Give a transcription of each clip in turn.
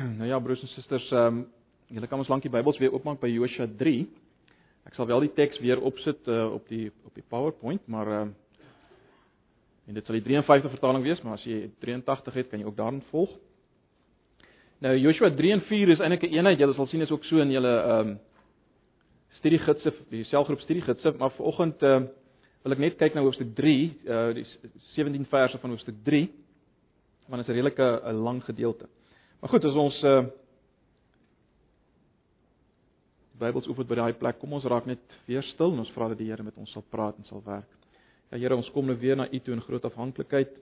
Nou ja, broers en susters, ehm um, julle kan ons lank die Bybels weer oopmaak by Josua 3. Ek sal wel die teks weer opsit uh, op die op die PowerPoint, maar ehm uh, en dit sal die 53 vertaling wees, maar as jy 83 het, kan jy ook daarin volg. Nou Joshua 3 en 4 is eintlik 'n eenheid. Julle sal sien is ook so in julle ehm um, studiegidse, die selgroep studiegidse, maar vanoggend ehm uh, wil ek net kyk na hoofstuk 3, uh die 17 verse van hoofstuk 3, want dit is 'n redelike 'n lang gedeelte. Maar goed, as ons uh Bybels oefen by daai plek, kom ons raak net weer stil en ons vra dat die Here met ons sal praat en sal werk. Ja Here, ons kom nou weer na U toe in groot afhanklikheid.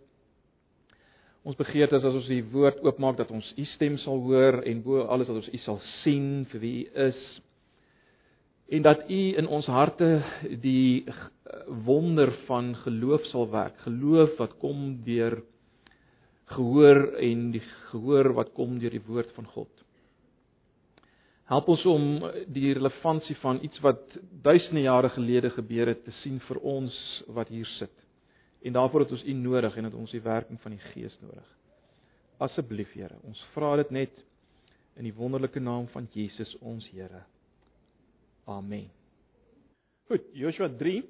Ons begeerte is as ons die woord oopmaak dat ons U stem sal hoor en bo alles dat ons U sal sien vir wie U is. En dat U in ons harte die wonder van geloof sal werk. Geloof wat kom deur gehoor en die gehoor wat kom deur die woord van God. Help ons om die relevantie van iets wat duisende jare gelede gebeur het te sien vir ons wat hier sit. En daarvoor het ons U nodig en het ons die werking van die Gees nodig. Asseblief Here, ons vra dit net in die wonderlike naam van Jesus ons Here. Amen. Goed, Joshua 3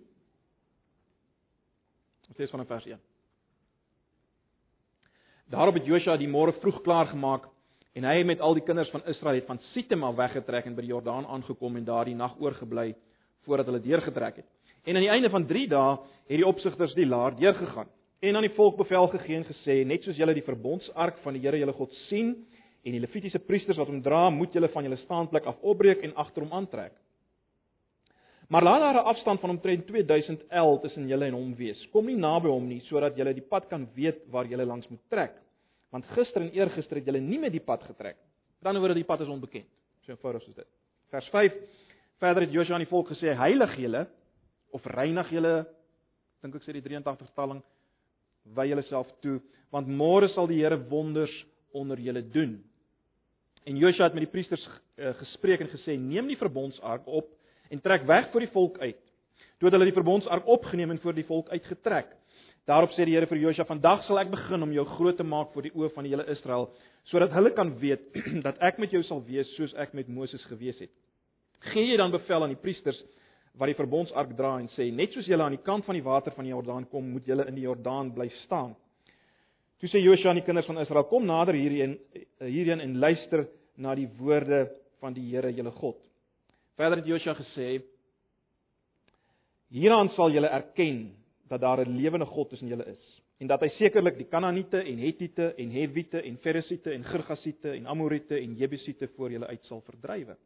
Ons lees van vers 1. Daarop het Josua die môre vroeg klaar gemaak en hy met al die kinders van Israel het van Sitem af weggetrek en by die Jordaan aangekom en daar die nag oorgebly voordat hulle deurgetrek het. En aan die einde van 3 dae het die opsigters die laar deurgegaan en aan die volk bevel gegee en gesê net soos julle die verbondsark van die Here julle God sien en die Levitiese priesters wat hom dra, moet julle van julle staanplek af opbreek en agter hom aantrek. Maar laat daar 'n afstand van omtrent 2000 L tussen julle en hom wees. Kom nie naby hom nie sodat julle die pad kan weet waar julle langs moet trek. Want gister en eergister het julle nie met die pad getrek. Dan oor dat die pad is onbekend. So eenvoudig soos dit. Vers 5. Verder het Joshua aan die volk gesê: "Heilig julle of reinig julle." Dink ek sê die 83 vertaling wy julle self toe, want môre sal die Here wonders onder julle doen. En Joshua het met die priesters uh, gespreek en gesê: "Neem die verbondsark op en trek weg voor die volk uit. Toe het hulle die verbondsark opgeneem en voor die volk uitgetrek. Daarop sê die Here vir Josua: "Vandag sal ek begin om jou groot te maak voor die oë van die hele Israel, sodat hulle kan weet dat ek met jou sal wees soos ek met Moses gewees het." Gee jy dan bevel aan die priesters wat die verbondsark dra en sê: "Net soos julle aan die kant van die water van die Jordaan kom, moet julle in die Jordaan bly staan." Toe sê Josua aan die kinders van Israel: "Kom nader hierheen hierheen en luister na die woorde van die Here, julle God." Verder het Josua gesê: Hieraan sal julle erken dat daar 'n lewende God tussen julle is en dat hy sekerlik die Kanaaniete en Hettiete en Hewiete en Ferisiete en Girgasiete en Amoriete en Jebusiete voor julle uit sal verdrywe.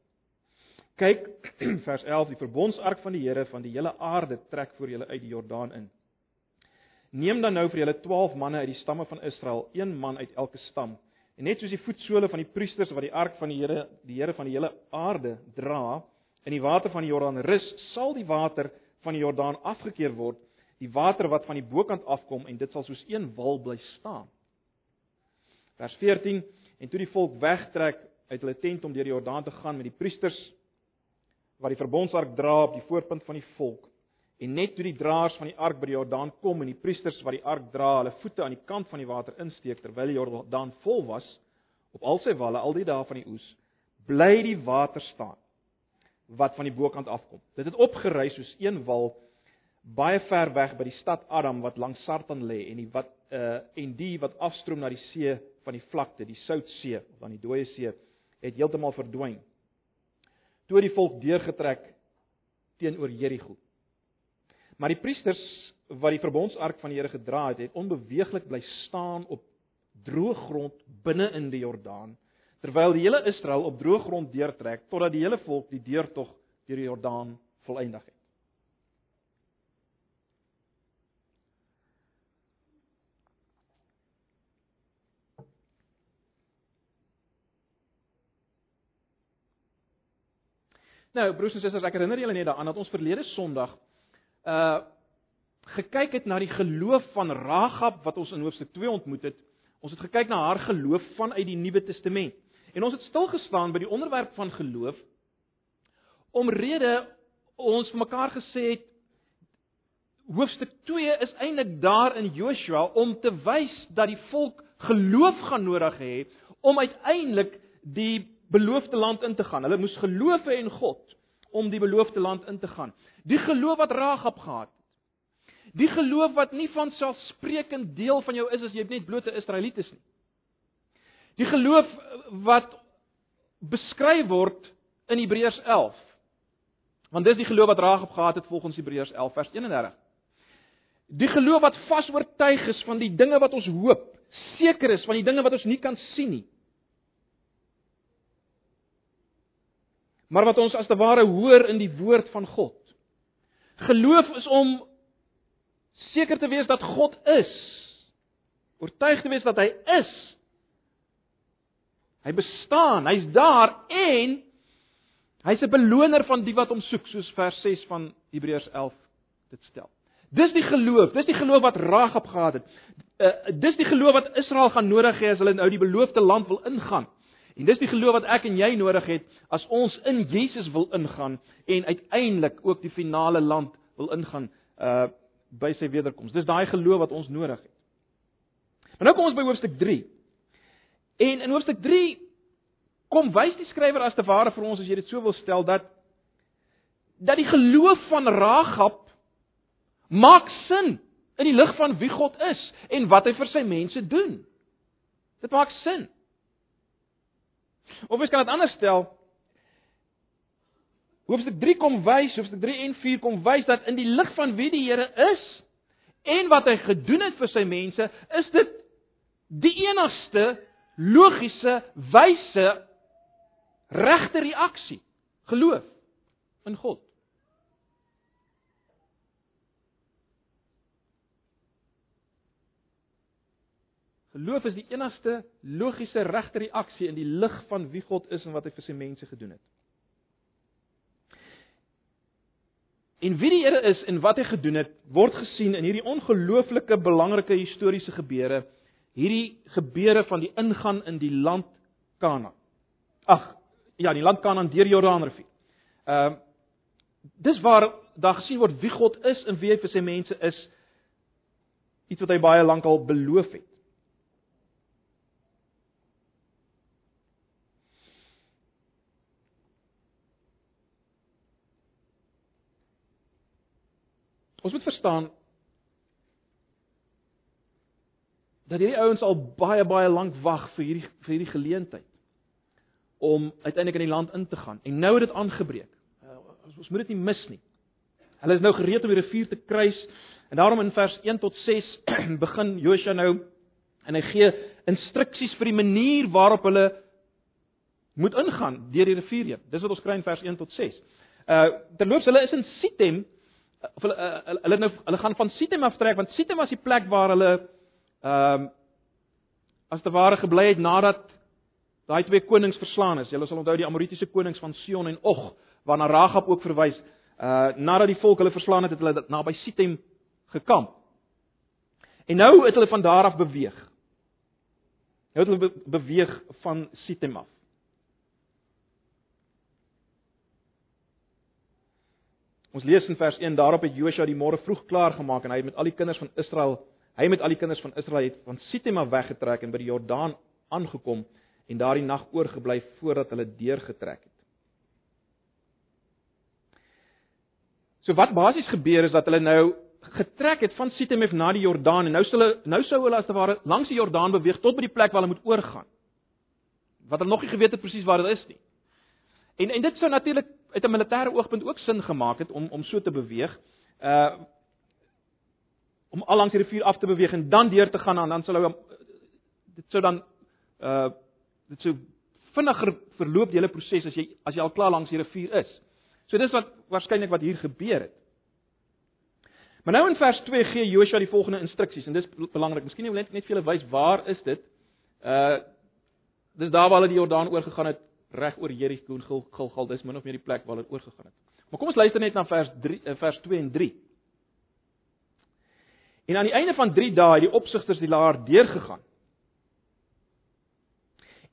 Kyk vers 11 die verbondsark van die Here van die hele aarde trek voor julle uit die Jordaan in. Neem dan nou vir julle 12 manne uit die stamme van Israel, een man uit elke stam. En net soos die voetsole van die priesters wat die ark van die Here, die Here van die hele aarde dra, in die water van die Jordaan rus, sal die water van die Jordaan afgekeer word, die water wat van die bokant afkom en dit sal soos een wal bly staan. Vers 14 en toe die volk wegtrek uit hulle tent om deur die Jordaan te gaan met die priesters wat die verbondsark dra op die voorpunt van die volk en net toe die draers van die ark by die Jordaan kom en die priesters wat die ark dra hulle voete aan die kant van die water insteek terwyl die Jordaan vol was op al sy walle al die dae van die oes bly die water staan wat van die bokant afkom. Dit het opgery soos een wal baie ver weg by die stad Adam wat langs Sartan lê en die wat uh en die wat afstroom na die see van die vlakte, die Soutsee of dan die Dooie See, het heeltemal verdwyn. Toe die volk deurgetrek teenoor Jerigo. Maar die priesters wat die verbondsark van die Here gedra het, het onbeweeglik bly staan op droë grond binne in die Jordaan terwyl die hele Israel op droë grond deurtrek totdat die hele volk die deurtog deur die Jordaan volëindig het. Nou, broers en susters, ek herinner julle net daaraan dat ons verlede Sondag uh gekyk het na die geloof van Ragab wat ons in hoofstuk 2 ontmoet het. Ons het gekyk na haar geloof vanuit die Nuwe Testament. En ons het stil gestaan by die onderwerp van geloof omrede ons vir mekaar gesê het hoofstuk 2 is eintlik daar in Joshua om te wys dat die volk geloof gaan nodig hê om uiteindelik die beloofde land in te gaan. Hulle moes geloof hê in God om die beloofde land in te gaan. Die geloof wat Ragab gehad het. Die geloof wat nie van selfsprekend deel van jou is as jy net blote Israeliet is nie. Die geloof wat beskryf word in Hebreërs 11. Want dis die geloof wat Ragab gehad het volgens Hebreërs 11 vers 31. Die geloof wat vas oortuig is van die dinge wat ons hoop, seker is van die dinge wat ons nie kan sien nie. Maar wat ons as te ware hoor in die woord van God. Geloof is om seker te wees dat God is. Oortuig te wees dat hy is. Hy bestaan, hy's daar en hy's 'n beloner van die wat hom soek, soos vers 6 van Hebreërs 11 dit stel. Dis die geloof, dis die geloof wat Ragab gehad het. Uh, dis die geloof wat Israel gaan nodig hê as hulle nou die beloofde land wil ingaan. En dis die geloof wat ek en jy nodig het as ons in Jesus wil ingaan en uiteindelik ook die finale land wil ingaan uh by sy wederkoms. Dis daai geloof wat ons nodig het. Maar nou kom ons by hoofstuk 3. En in hoofstuk 3 kom wys die skrywer as te ware vir ons as jy dit so wil stel dat dat die geloof van Ragab maak sin in die lig van wie God is en wat hy vir sy mense doen. Dit maak sin. Of ek kan dit anders stel. Hoofstuk 3 kom wys, hoofstuk 3 en 4 kom wys dat in die lig van wie die Here is en wat hy gedoen het vir sy mense, is dit die enigste logiese, wyse regte reaksie. Geloof in God. Geloof is die enigste logiese regte reaksie in die lig van wie God is en wat hy vir sy mense gedoen het. En wie die Here is en wat hy gedoen het, word gesien in hierdie ongelooflike belangrike historiese gebeure, hierdie gebeure van die ingaan in die land Kanaan. Ag, ja, die land Kanaan deur Jordaanrivier. Ehm uh, dis waar daar gesien word wie God is en wie hy vir sy mense is. Iets wat hy baie lank al beloof het. Ons moet verstaan dat hierdie ouens al baie baie lank wag vir hierdie vir hierdie geleentheid om uiteindelik in die land in te gaan. En nou het dit aangebreek. Uh, ons moet dit nie mis nie. Hulle is nou gereed om die rivier te kruis en daarom in vers 1 tot 6 begin Josua nou en hy gee instruksies vir die manier waarop hulle moet ingaan deur die rivier heen. Dis wat ons kry in vers 1 tot 6. Uh terloops hulle is in Sitem of hulle uh, hulle nou hulle gaan van Sitem aftrek want Sitem was die plek waar hulle ehm um, as te ware gebly het nadat daai twee konings verslaan is. Julle sal onthou die Amoritiese konings van Sion en Og waarna Ragab ook verwys. Uh nadat die volk hulle verslaan het, het hulle naby Sitem gekamp. En nou het hulle van daar af beweeg. Nou het hulle be beweeg van Sitem af. Ons lees in vers 1 daarop het Josua die môre vroeg klaar gemaak en hy het met al die kinders van Israel, hy met al die kinders van Israel het van Sitem af weggetrek en by die Jordaan aangekom en daardie nag oorgebly voordat hulle deurgetrek het. So wat basies gebeur is dat hulle nou getrek het van Sitem af na die Jordaan en nou sou hulle nou sou hulle as te ware langs die Jordaan beweeg tot by die plek waar hulle moet oorgaan. Wat hulle nog nie geweet het presies waar dit is nie. En en dit sou natuurlik uit 'n militêre oogpunt ook sin gemaak het om om so te beweeg. Uh om al langs die rivier af te beweeg en dan deur te gaan en dan sou hulle dit sou dan uh dit sou vinniger verloop die hele proses as jy as jy al klaar langs die rivier is. So dis wat waarskynlik wat hier gebeur het. Maar nou in vers 2 gee Joshua die volgende instruksies en dis belangrik. Miskien wil net net vir julle wys waar is dit? Uh dis daar waar hulle die Jordaan oorgegaan het reg oor Jericho en Gilgal, dis min of meer die plek waar hulle oorgegaan het. Maar kom ons luister net na vers 3 eh, vers 2 en 3. En aan die einde van 3 dae het die opsigters die laar deurgegaan.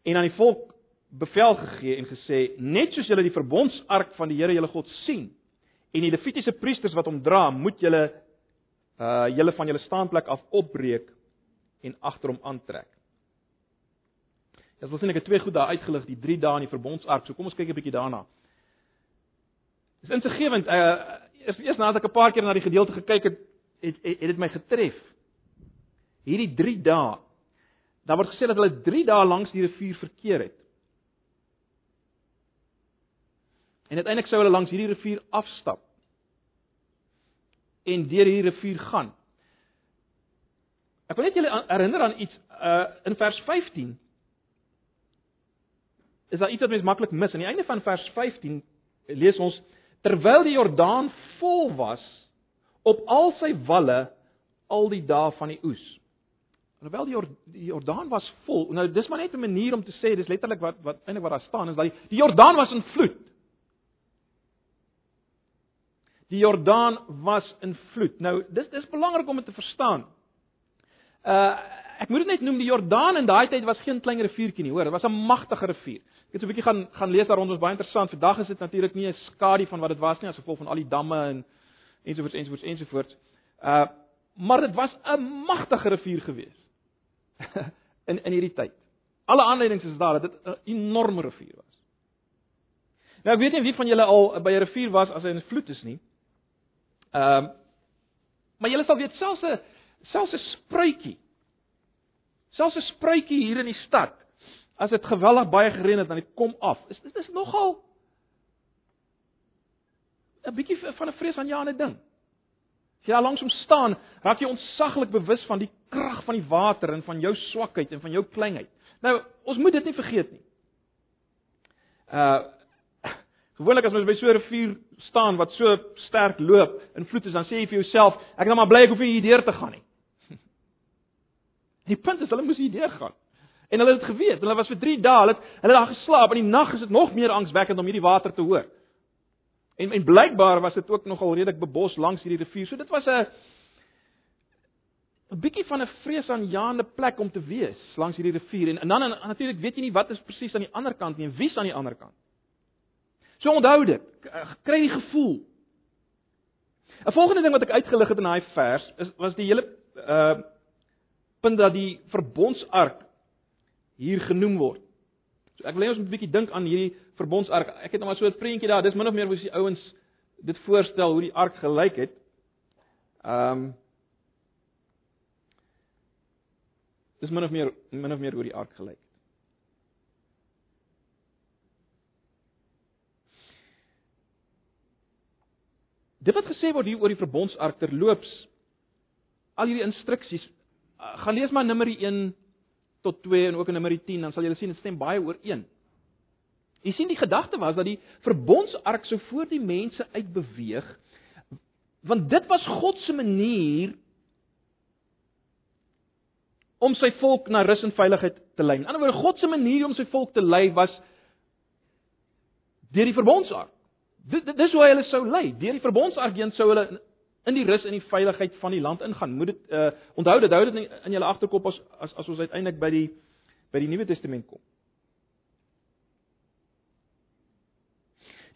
En aan die volk bevel gegee en gesê: "Net soos julle die verbondsark van die Here julle God sien en die Levitiese priesters wat hom dra, moet julle uh julle van julle staanplek af opbreek en agter hom aantrek." Dit was net ek het twee goed daar uitgelig, die 3 dae in die verbondsark. So kom ons kyk 'n bietjie daarna. Dis insiggewend. Uh eers eers nadat ek 'n paar keer na die gedeelte gekyk het, het het dit my getref. Hierdie 3 dae. Daar word gesê dat hulle 3 dae langs die rivier verkeer het. En uiteindelik sou hulle langs hierdie rivier afstap en deur hierdie rivier gaan. Ek wil net julle herinner aan iets uh in vers 15. Is daar iets wat mens maklik mis? Aan die einde van vers 15 lees ons terwyl die Jordaan vol was op al sy walle al die dae van die oes. Terwyl die, Jord die Jordaan was vol. Nou dis maar net 'n manier om te sê dis letterlik wat wat eintlik wat daar staan is dat die, die Jordaan was in vloed. Die Jordaan was in vloed. Nou dis dis belangrik om dit te verstaan. Uh ek moet dit net noem die Jordaan in daai tyd was geen klein riviertjie nie, hoor, dit was 'n magtige rivier. Ek het so 'n bietjie gaan gaan lees daar rond, ons baie interessant. Vandag is dit natuurlik nie 'n skadu van wat dit was nie as gevolg van al die damme en ensovoorts ensovoorts ensovoorts. Uh maar dit was 'n magtige rivier gewees. in in hierdie tyd. Alle aanleidings is daar dat dit 'n enorme rivier was. Nou ek weet nie wie van julle al by 'n rivier was as hy in vloed is nie. Ehm uh, maar julle sal weet selfs 'n selfs 'n spruitjie. Selfs 'n spruitjie hier in die stad as dit geweldig baie gereën het, dan dit kom af. Is dit is nogal 'n bietjie van 'n vreesaanjaende ding. As jy daar langs hom staan, raak jy ontsaglik bewus van die krag van die water en van jou swakheid en van jou kleinheid. Nou, ons moet dit nie vergeet nie. Uh gewoonlik as ons by so 'n rivier staan wat so sterk loop in vloed is, dan sê jy vir jouself, ek is nou maar bly ek hoef nie hier deur te gaan nie. Die punt is hulle moes hier deur gaan. En hulle het geweet, hulle was vir 3 dae, hulle het hulle daar geslaap en die nag is dit nog meer angswekkend om hierdie water te hoor. En en blykbaar was dit ook nogal redelik bebos langs hierdie rivier. So dit was 'n 'n bietjie van 'n vreesaanjaende plek om te wees langs hierdie rivier. En, en dan natuurlik weet jy nie wat is presies aan die ander kant nie en wie's aan die ander kant. So onthou dit, kry die gevoel. 'n Volgende ding wat ek uitgelig het in daai vers is was die hele uh punt dat die verbondsark hier genoem word. So ek wil hê ons moet 'n bietjie dink aan hierdie verbondsark. Ek het nou maar so 'n prentjie daar. Dis min of meer hoe die ouens dit voorstel hoe die ark gelyk het. Ehm um, Dis min of meer min of meer hoe die ark gelyk het. Dit wat gesê word hier oor die verbondsark terloops al hierdie instruksies gaan lees maar Numeri tot 2 en ook in Numeri 10, dan sal julle sien dit stem baie ooreen. Jy sien die gedagte was dat die verbondsark sou voor die mense uitbeweeg want dit was God se manier om sy volk na rus en veiligheid te lei. In ander woorde, God se manier om sy volk te lei was deur die verbondsark. Dit dis hoe hy hulle sou lei. Deur die verbondsark heen sou hulle in die rus en die veiligheid van die land ingaan. Moet dit uh onthou dit hou dit in julle agterkop as as as ons uiteindelik by die by die Nuwe Testament kom.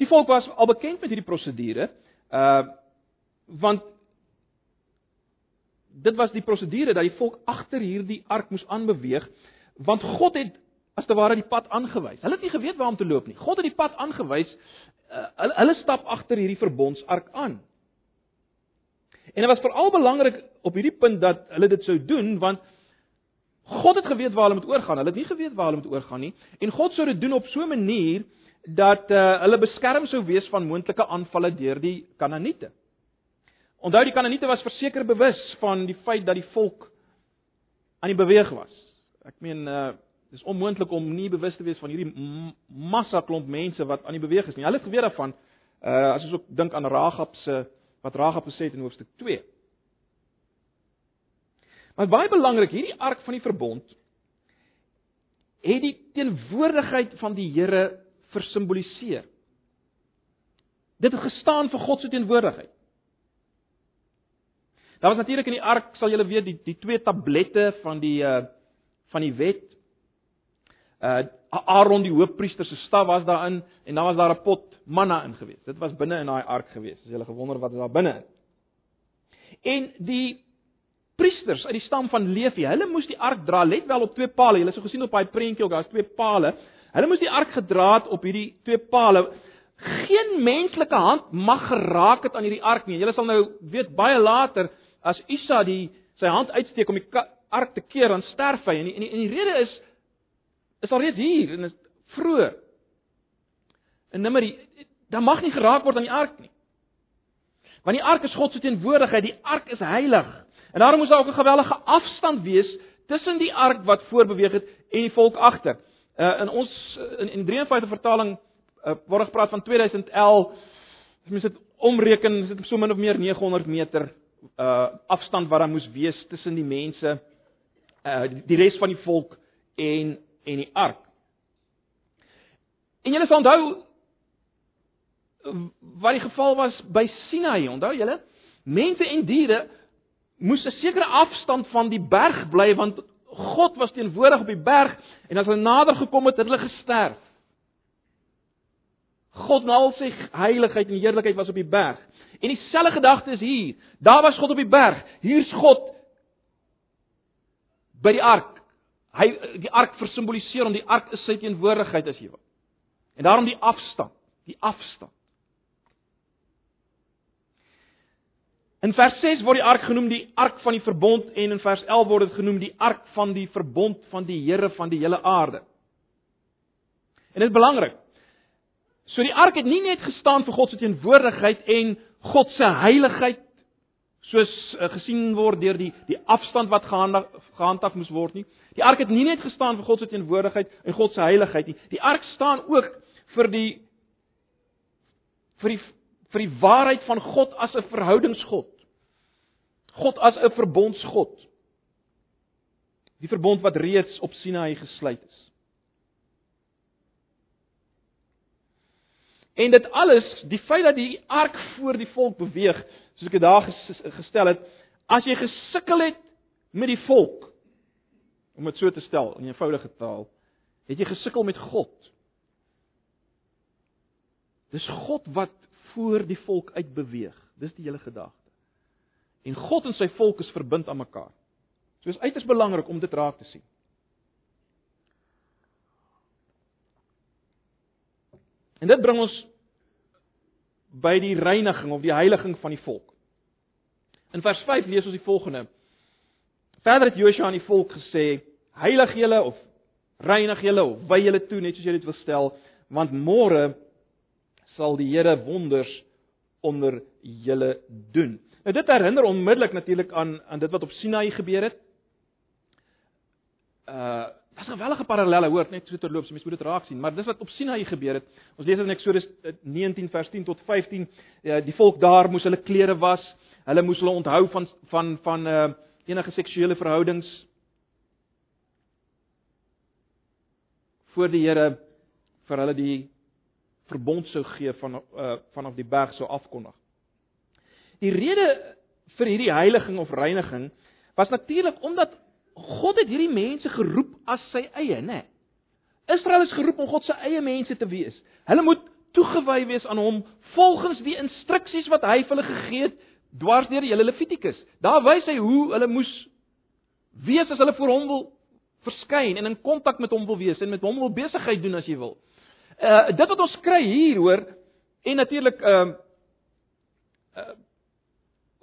Die volk was al bekend met hierdie prosedure, uh want dit was die prosedure dat die volk agter hierdie ark moes aanbeweeg, want God het as te ware die pad aangewys. Hulle het nie geweet waar om te loop nie. God het die pad aangewys. Uh, hulle, hulle stap agter hierdie verbondsark aan. En dit was veral belangrik op hierdie punt dat hulle dit sou doen want God het geweet waar hulle moet oorgaan. Hulle het nie geweet waar hulle moet oorgaan nie en God sou dit doen op so 'n manier dat uh, hulle beskerm sou wees van moontlike aanvalle deur die Kanaaniete. Onthou die Kanaaniete was verseker bewus van die feit dat die volk aan die beweeg was. Ek meen uh dis onmoontlik om nie bewus te wees van hierdie massa klomp mense wat aan die beweeg is nie. Hulle het geweet daarvan. Uh as ons ook dink aan Ragab se uh wat Ragab gesê het in hoofstuk 2. Maar baie belangrik, hierdie ark van die verbond het die teenwoordigheid van die Here versimboliseer. Dit het gestaan vir God se teenwoordigheid. Daar was natuurlik in die ark, sal julle weet, die die twee tablette van die uh van die wet. Uh Aaron die hoofpriester se staf was daarin en dan was daar 'n pot manna in gewees. Dit was binne in daai ark gewees. As jy gewonder wat is daar binne. En die priesters uit die stam van Levi, hulle moes die ark dra, let wel op twee pale. Julle het so gesien op daai prentjie ook, daar's twee pale. Hulle moes die ark gedra het op hierdie twee pale. Geen menslike hand mag geraak het aan hierdie ark nie. Julle sal nou weet baie later as Isa die sy hand uitsteek om die ark te keer, dan sterf hy. En die, en die, en die rede is is al reeds hier en is vroeër. En nimmer dan mag nie geraak word aan die ark nie. Want die ark is God se teenwoordigheid, die ark is heilig. En daarom moes daar ook 'n gewellige afstand wees tussen die ark wat voorbeweeg het en die volk agter. Uh in ons in, in 53 vertaling uh, word gepraat van 2011. As mens dit omreken, is dit so min of meer 900 meter uh afstand wat daar moes wees tussen die mense uh die res van die volk en en die ark. En julle sal onthou wat die geval was by Sinai, onthou julle? Mense en diere moes 'n sekere afstand van die berg bly want God was teenwoordig op die berg en as hulle nader gekom het, het hulle gesterf. God nou al sy heiligheid en heerlikheid was op die berg. En dieselfde gedagte is hier. Daar was God op die berg. Hier's God by die ark. Hy die ark versimboliseer om die ark is sy teenwoordigheid as jy wil. En daarom die afstand, die afstand. In vers 6 word die ark genoem die ark van die verbond en in vers 11 word dit genoem die ark van die verbond van die Here van die hele aarde. En dit is belangrik. So die ark het nie net gestaan vir God se teenwoordigheid en God se heiligheid soos uh, gesien word deur die die afstand wat gehandhaaf moes word nie. Die ark het nie net gestaan vir God se teenwoordigheid en God se heiligheid nie. Die ark staan ook vir die vir die vir die waarheid van God as 'n verhoudingsgod. God as 'n verbondsgod. Die verbond wat reeds op Sinaï gesluit is. En dit alles, die feit dat die ark voor die volk beweeg, soos ek daar gestel het, as jy gesukkel het met die volk om dit so te stel in eenvoudige taal, het jy gesukkel met God. Dis God wat voor die volk uitbeweeg. Dis die hele gedagte. En God en sy volk is verbind aan mekaar. So is uiters belangrik om dit raak te sien. En dit bring ons by die reiniging of die heiliging van die volk. In vers 5 lees ons die volgende. Verder het Josua aan die volk gesê: "Heilig julle of reinig julle of wy julle toe net soos julle dit wil stel, want môre sal die Here wonders onder julle doen." Nou dit herinner onmiddellik natuurlik aan aan dit wat op Sinaï gebeur het. Uh was 'n gewellige parallelle hoor net so terloops, mense moet dit raak sien, maar dis wat op Sinaï gebeur het. Ons lees in Eksodus 19 vers 10 tot 15, ja, die volk daar moes hulle klere was, hulle moes hulle onthou van van van uh enige seksuele verhoudings voor die Here vir hulle die verbond sou gee van uh vanaf die berg sou afkondig. Die rede vir hierdie heiliging of reiniging was natuurlik omdat God het hierdie mense geroep as sy eie, né? Israel is geroep om God se eie mense te wees. Hulle moet toegewy wees aan hom volgens die instruksies wat hy vir hulle gegee het dwars deur die hele Levitikus. Daar wys hy hoe hulle moes wees as hulle voor hom wil verskyn en in kontak met hom wil wees en met hom wil besigheid doen as jy wil. Uh dit wat ons kry hier hoor en natuurlik ehm uh, uh,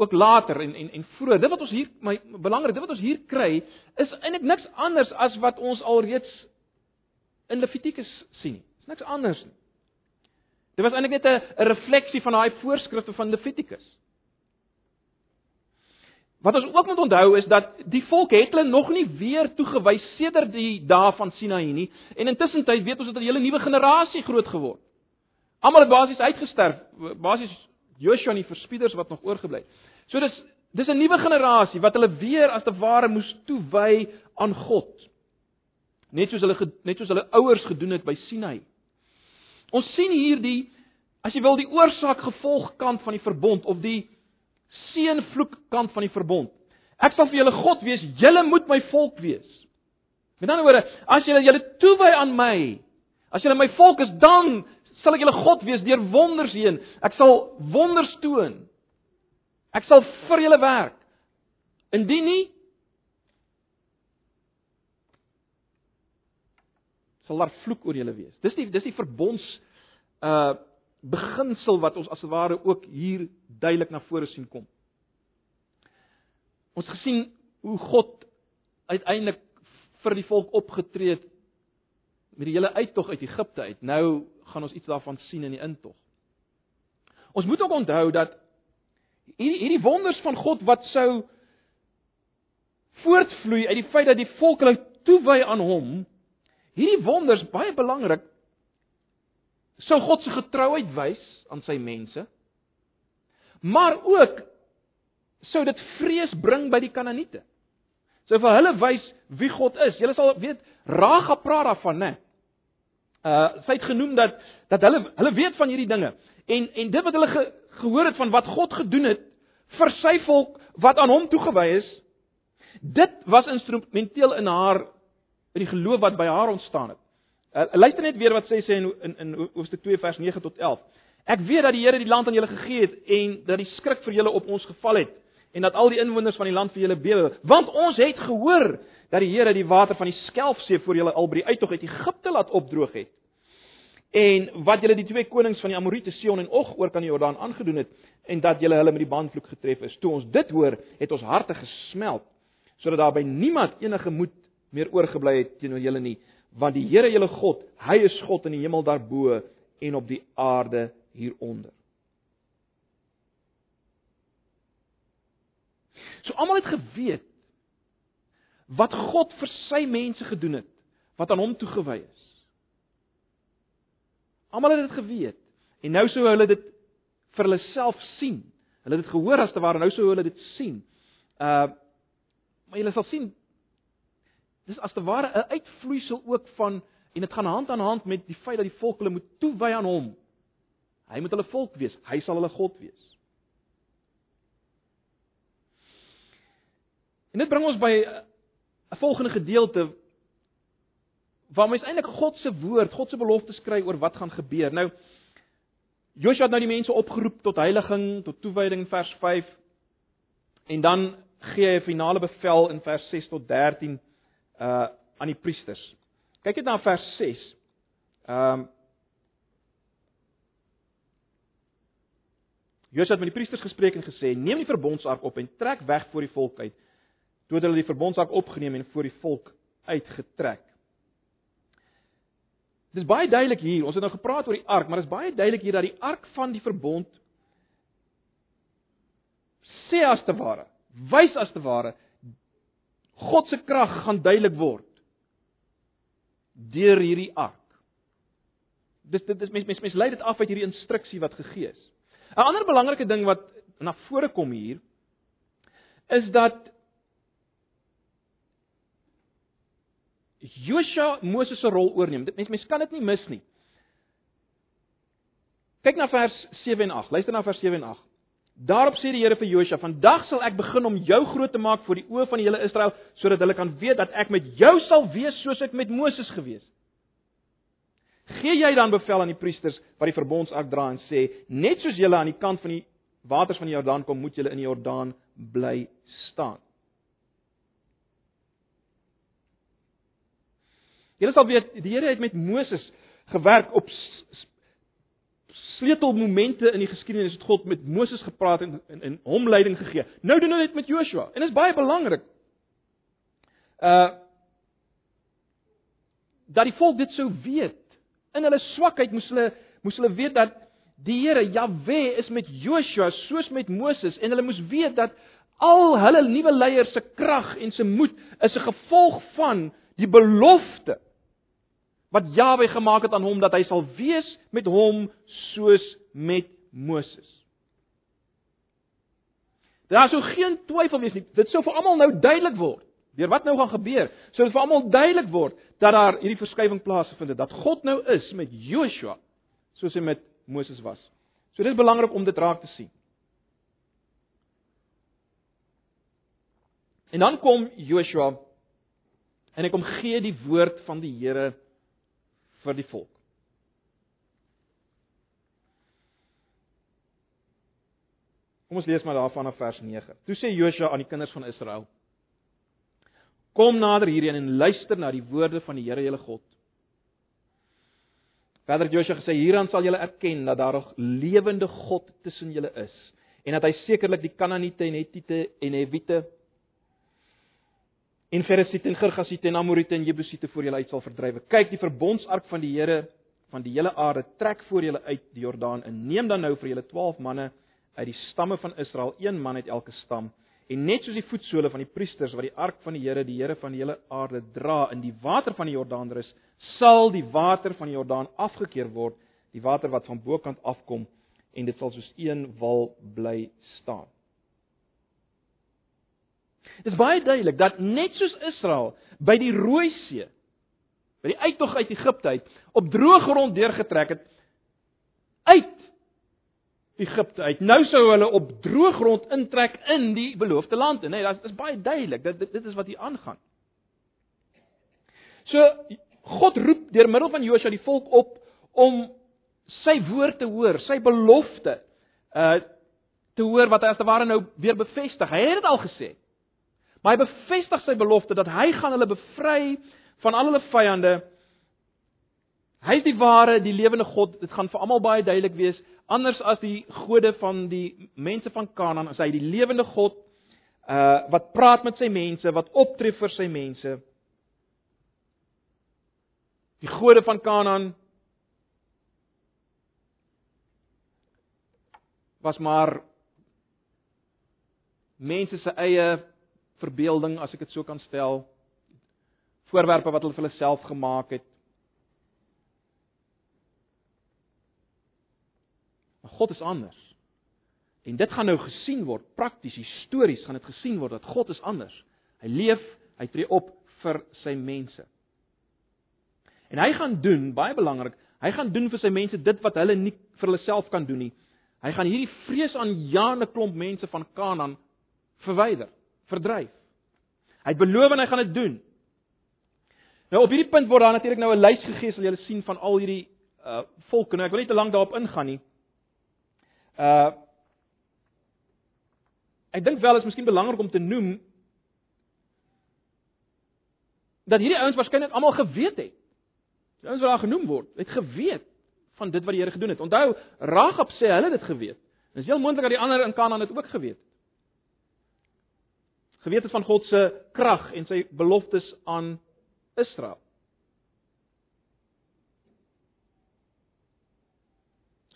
ook later en en en vroeër. Dit wat ons hier my belangrik, dit wat ons hier kry is eintlik niks anders as wat ons alreeds in Levitikus sien. Dis niks anders nie. Dit was eintlik net 'n refleksie van daai voorskrifte van Levitikus. Wat ons ook moet onthou is dat die volk het hulle nog nie weer toegewys sedert die dae van Sinaï nie en intussen tyd weet ons dat 'n hele nuwe generasie groot geword. Almal het basies uitgesterf, basies Joshua en die verspieders wat nog oorgebly het. So dis dis 'n nuwe generasie wat hulle weer as te ware moes toewy aan God. Net soos hulle net soos hulle ouers gedoen het by Sinai. Ons sien hier die as jy wil die oorsaak gevolg kant van die verbond of die seën vloek kant van die verbond. Ek sal vir julle God wees, julle moet my volk wees. Met ander woorde, as julle julle toewy aan my, as julle my volk is, dan sal ek julle God wees deur wonders heen. Ek sal wonders toon. Ek sal vir julle werk. Indien nie sal daar vloek oor julle wees. Dis die dis die verbonds uh beginsel wat ons as ware ook hier duidelik na vore sien kom. Ons gesien hoe God uiteindelik vir die volk opgetree het met die hele uittog uit Egipte uit. Nou gaan ons iets daarvan sien in die intog. Ons moet ook onthou dat hierdie hierdie wonders van God wat sou voortvloei uit die feit dat die volk hulle toewy aan hom, hierdie wonders baie belangrik sou God se getrouheid wys aan sy mense. Maar ook sou dit vrees bring by die Kanaaniete. Sou vir hulle wys wie God is. Julle sal weet Raga praat daarvan, né? Uh sy het genoem dat dat hulle hulle weet van hierdie dinge. En en dit wat hulle ge, gehoor het van wat God gedoen het vir sy volk wat aan hom toegewy is, dit was instrumenteel in haar in die geloof wat by haar ontstaan het. Uh, luister net weer wat sê sê in in, in hoofstuk 2 vers 9 tot 11. Ek weet dat die Here die land aan julle gegee het en dat die skrik vir julle op ons geval het en dat al die inwoners van die land vir julle bewe, want ons het gehoor dat die Here die water van die Skelfsee vir julle al by die uittog uit Egipte laat opdroog het. En wat julle die twee konings van die Amorite Sion en Og oor kan die Jordaan aangedoen het en dat julle hulle met die bandvloek getref is. Toe ons dit hoor, het ons harte gesmeld sodat daar by niemand enige moed meer oorgebly het teenoor julle nie want die Here julle God, hy is God in die hemel daarbo en op die aarde hieronder. So almal het geweet wat God vir sy mense gedoen het wat aan hom toegewy is. Almal het dit geweet en nou sou hulle dit vir hulle self sien. Hulle het dit gehoor as te ware nou sou hulle dit sien. Uh maar julle sal sien Dis as te ware 'n uitvloeisel ook van en dit gaan hand aan hand met die feit dat die volk hulle moet toewy aan hom. Hy moet hulle volk wees, hy sal hulle God wees. En dit bring ons by 'n volgende gedeelte waar mens eintlik God se woord, God se beloftes kry oor wat gaan gebeur. Nou Joshua het nou die mense opgeroep tot heiliging, tot toewyding vers 5 en dan gee hy 'n finale bevel in vers 6 tot 13 uh aan die priesters. Kyk net na vers 6. Ehm um, Josua het met die priesters gespreek en gesê: "Neem die verbondsark op en trek weg voor die volk uit." Toe het hulle die verbondsark opgeneem en voor die volk uitgetrek. Dit is baie duidelik hier. Ons het nou gepraat oor die ark, maar dit is baie duidelik hier dat die ark van die verbond sê as te ware, wys as te ware God se krag gaan duidelik word deur hierdie ark. Dis dit is mens mens mens lei dit af uit hierdie instruksie wat gegee is. 'n Ander belangrike ding wat na vore kom hier is dat Joshua Moses se rol oorneem. Dit mens mens kan dit nie mis nie. Kyk na vers 7 en 8. Luister na vers 7 en 8. Daarop sê die Here vir Josua: "Vandag sal ek begin om jou groot te maak voor die oë van die hele Israel, sodat hulle kan weet dat ek met jou sal wees soos ek met Moses gewees het." Gee jy dan bevel aan die priesters wat die verbondsark dra en sê: "Net soos julle aan die kant van die waters van die Jordaan kom, moet julle in die Jordaan bly staan." Julle sal weet die Here het met Moses gewerk op sleutelmomente in die geskiedenis het God met Moses gepraat en en, en hom leiding gegee. Nou doen hy dit met Joshua en dit is baie belangrik. Uh dat die volk dit sou weet. In hulle swakheid moes hulle moes hulle weet dat die Here Jahwe is met Joshua soos met Moses en hulle moes weet dat al hulle nuwe leiers se krag en se moed is 'n gevolg van die belofte wat Jahwe gemaak het aan hom dat hy sal wees met hom soos met Moses. Daar sou geen twyfel wees nie. Dit sou vir almal nou duidelik word. Deur wat nou gaan gebeur, sou dit vir almal duidelik word dat daar hierdie verskywing plaasgevind het dat God nou is met Joshua soos hy met Moses was. So dit is belangrik om dit raak te sien. En dan kom Joshua en hy kom gee die woord van die Here vir die volk. Kom ons lees maar daarvan af vers 9. Toe sê Josua aan die kinders van Israel: Kom nader hierheen en luister na die woorde van die Here julle God. Verder het Josua gesê: Hieraan sal julle erken dat daar 'n lewende God tussen julle is en dat hy sekerlik die Kanaaniete en Hetiete en Hewite en Feresiete en Girgasiete en Amoriete en Jebusiete voor julle uit sal verdryf. Kyk, die verbondsark van die Here van die hele aarde trek voor julle uit die Jordaan en neem dan nou vir julle 12 manne uit die stamme van Israel, een man uit elke stam. En net soos die voetsole van die priesters wat die ark van die Here, die Here van die hele aarde dra in die water van die Jordaan rus, sal die water van die Jordaan afgekeer word, die water wat van bokant afkom en dit sal soos een wal bly staan. Dit is baie duidelik dat net soos Israel by die Rooi See by die uittog uit Egipte uit op droë grond deurgetrek het uit Egipte uit. Nou sou hulle op droë grond intrek in die beloofde land. Nee, dit is baie duidelik. Dit, dit dit is wat hier aangaan. So God roep deur middel van Josua die volk op om sy woord te hoor, sy belofte uh te hoor wat hy as te ware nou weer bevestig. Hy het dit al gesê. Maar hy bevestig sy belofte dat hy gaan hulle bevry van al hulle vyande. Hy is die ware, die lewende God. Dit gaan vir almal baie duidelik wees anders as die gode van die mense van Kanaan, as hy die lewende God uh wat praat met sy mense, wat optree vir sy mense. Die gode van Kanaan was maar mense se eie verbeelding as ek dit so kan stel voorwerpe wat hulle vir hulle self gemaak het God is anders. En dit gaan nou gesien word prakties histories gaan dit gesien word dat God is anders. Hy leef, hy tree op vir sy mense. En hy gaan doen, baie belangrik, hy gaan doen vir sy mense dit wat hulle nie vir hulle self kan doen nie. Hy gaan hierdie vreesaanjaende klomp mense van Kanaan verwyder, verdryf. Hy het beloof en hy gaan dit doen. Nou op hierdie punt word daar natuurlik nou 'n lys gegee, sal julle sien van al hierdie uh volke. Nou ek wil nie te lank daarop ingaan nie. Uh Ek dink wel is miskien belangrik om te noem dat hierdie ouens waarskynlik almal geweet het. Die ouens wat daar genoem word, het geweet van dit wat die Here gedoen het. Onthou, Ragab sê hulle het dit geweet. Dit is heel moontlik dat die ander in Kanaan dit ook geweet het. Geweet het van God se krag en sy beloftes aan Israel.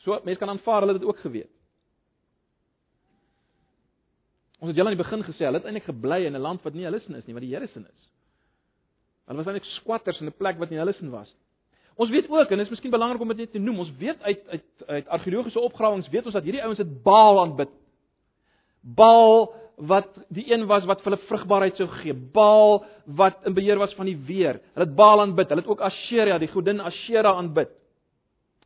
So mense kan aanvaar hulle het dit ook geweet. Ons het julle aan die begin gesê, hulle het eintlik gebly in 'n land wat nie hulle sin is nie, wat die Here sin is. Hulle was eintlik squatters in 'n plek wat nie hulle sin was nie. Ons weet ook en dit is miskien belangrik om dit net te noem. Ons weet uit uit uit argeologiese opgrawings weet ons dat hierdie ouens het Baal aanbid. Baal wat die een was wat vir hulle vrugbaarheid sou gee. Baal wat in beheer was van die weer. Hulle het Baal aanbid. Hulle het ook Asherah, die godin Asherah aanbid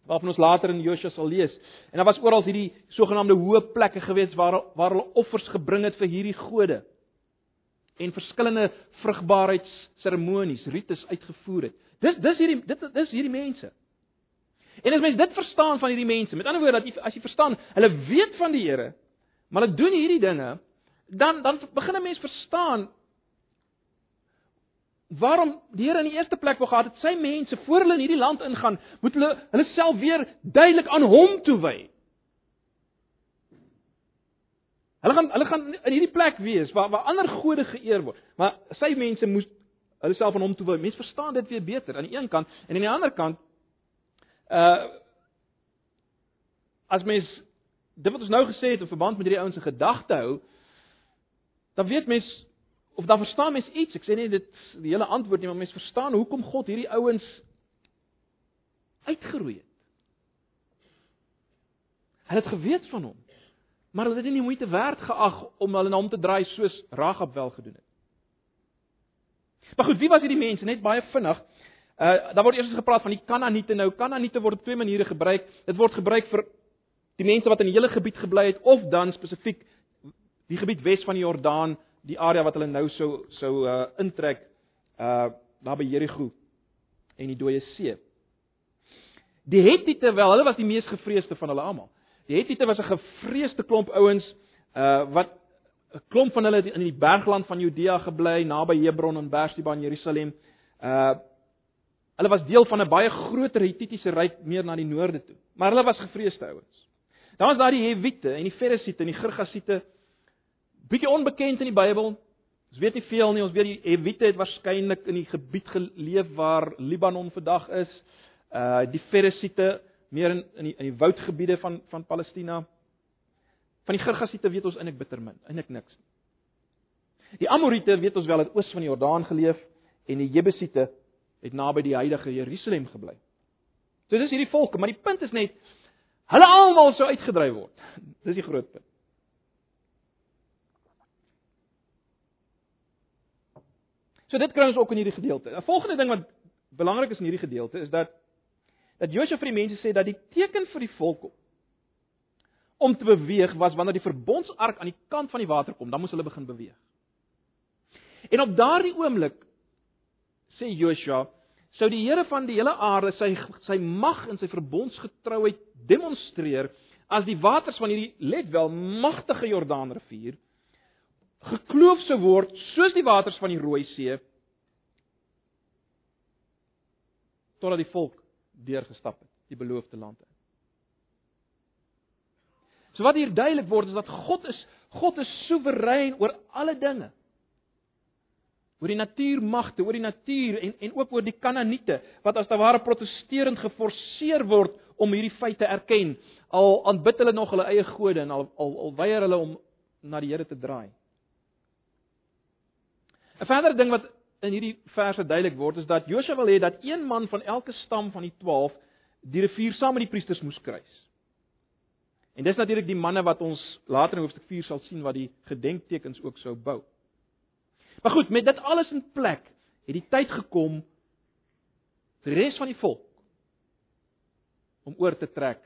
waarvan ons later in Josua sal lees. En daar was oral hierdie sogenaamde hoë plekke gewees waar waar hulle offers gebring het vir hierdie gode. En verskillende vrugbaarheidsseremonies, rites uitgevoer het. Dis dis hierdie dit dis hierdie mense. En as mens dit verstaan van hierdie mense, met ander woorde dat jy as jy verstaan, hulle weet van die Here, maar hulle doen hierdie dinge, dan dan begin 'n mens verstaan waarom die Here in die eerste plek wou gehad het sy mense voor hulle in hierdie land ingaan, moet hulle hulle self weer duidelik aan hom toewy. Hulle gaan hulle gaan in hierdie plek wees waar waar ander gode geëer word, maar sy mense moes hulle self aan hom toewy. Mense verstaan dit weer beter aan die een kant en aan die ander kant uh as mens dit wat ons nou gesê het in verband met hierdie ouens se gedagte hou, dan weet mens of dan verstaan mens iets. Ek sê nie dit die hele antwoord nie, maar mens verstaan hoekom God hierdie ouens uitgeroei het. Hulle het geweet van hom, maar hulle het dit nie moeite werd geag om hulle na hom te draai soos Ragab wel gedoen het. Maar goed, wie was hierdie mense? Net baie vinnig. Uh daar word eers gepraat van die Kanaaniete. Nou Kanaaniete word op twee maniere gebruik. Dit word gebruik vir die mense wat in die hele gebied gebly het of dan spesifiek die gebied wes van die Jordaan die area wat hulle nou sou sou uh intrek uh daar by Jerigo en die dooie see. Die Hetiete wel, hulle was die mees gevreesde van hulle almal. Die Hetiete was 'n gevreesde klomp ouens uh wat 'n klomp van hulle in die bergland van Judea gebly, naby Hebron en Beersheba in Jerusalem. Uh hulle was deel van 'n baie groter Hittitiese ryk meer na die noorde toe. Maar hulle was gevreesde ouens. Dan was daar die Hewite en die Feresiete en die Girgasiete. Bietjie onbekend in die Bybel. Ons weet nie veel nie. Ons weet die Hewite het waarskynlik in die gebied geleef waar Libanon vandag is. Uh die Feresiete meer in in die, in die woudgebiede van van Palestina. Van die Girgasiete weet ons eintlik bitter min, eintlik niks. Die Amorite weet ons wel het oos van die Jordaan geleef en die Jebusiete het naby die huidige Jerusalem gebly. So dis hierdie volke, maar die punt is net hulle almal sou uitgedryf word. Dis die groot punt. So dit kry ons ook in hierdie gedeelte. 'n Volgende ding wat belangrik is in hierdie gedeelte is dat dat Josua vir die mense sê dat die teken vir die volk om te beweeg was wanneer die verbondsark aan die kant van die water kom, dan moes hulle begin beweeg. En op daardie oomblik sê Joshua, sou die Here van die hele aarde sy sy mag en sy verbondsgetrouheid demonstreer as die waters van hierdie let wel magtige Jordaanrivier gekloof sou word soos die waters van die Rooi See totdat die volk deurgestap het die beloofde land in. So wat hier duidelik word is dat God is God is soewerein oor alle dinge. Oor die natuurmagte, oor die natuur en en ook oor die Kanaaniete wat as te ware protesterend geforseer word om hierdie feite erken. Al aanbid hulle nog hulle eie gode en al al, al weier hulle om na die Here te draai. 'n Verdere ding wat in hierdie verse duidelik word is dat Josua wil hê dat een man van elke stam van die 12 die rivier saam met die priesters moes kruis. En dis natuurlik die manne wat ons later in hoofstuk 4 sal sien wat die gedenktekens ook sou bou. Maar goed, met dit alles in plek, het die tyd gekom vir die res van die volk om oor te trek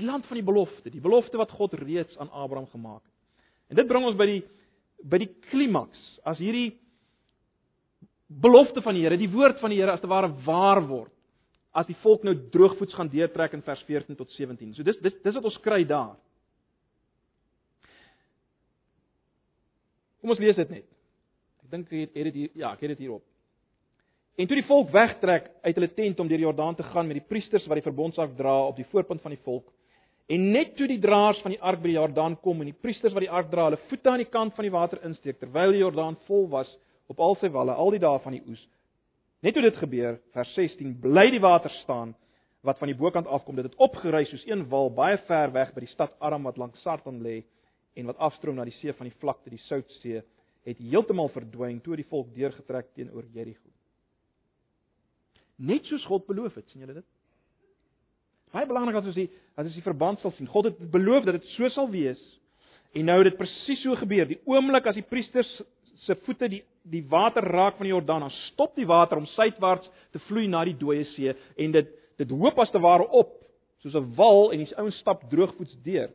die land van die belofte, die belofte wat God reeds aan Abraham gemaak het. En dit bring ons by die by die klimaks as hierdie belofte van die Here, die woord van die Here as te ware waar word as die volk nou droogvoets gaan deurtrek in vers 14 tot 17. So dis dis dis wat ons kry daar. Kom ons lees dit net. Ek dink ek het dit hier ja, ek het dit hier op. En toe die volk wegtrek uit hulle tent om deur die Jordaan te gaan met die priesters wat die verbondsark dra op die voorpunt van die volk. En net toe die draers van die ark by die Jordaan kom en die priesters wat die ark dra, hulle voete aan die kant van die water insteek terwyl die Jordaan vol was op al sy walle al die dae van die oes, Net toe dit gebeur, vers 16, bly die water staan wat van die bokant afkom. Dit het opgery soos een wal baie ver weg by die stad Aram wat langs Sartan lê en wat afstroom na die see van die vlakte, die Soutsee, het heeltemal verdwyn toe die volk deurgetrek teenoor Jerigo. Net soos God beloof het, sien julle dit? Baie belangrik dat ons die as ons die verband sal sien. God het beloof dat dit so sal wees. En nou het dit presies so gebeur. Die oomblik as die priesters se voete die die water raak van die Jordaan, dan stop die water om suidwaarts te vloei na die dooie see en dit dit hoop as te ware op soos 'n wal en die ouens stap droogvoets deur.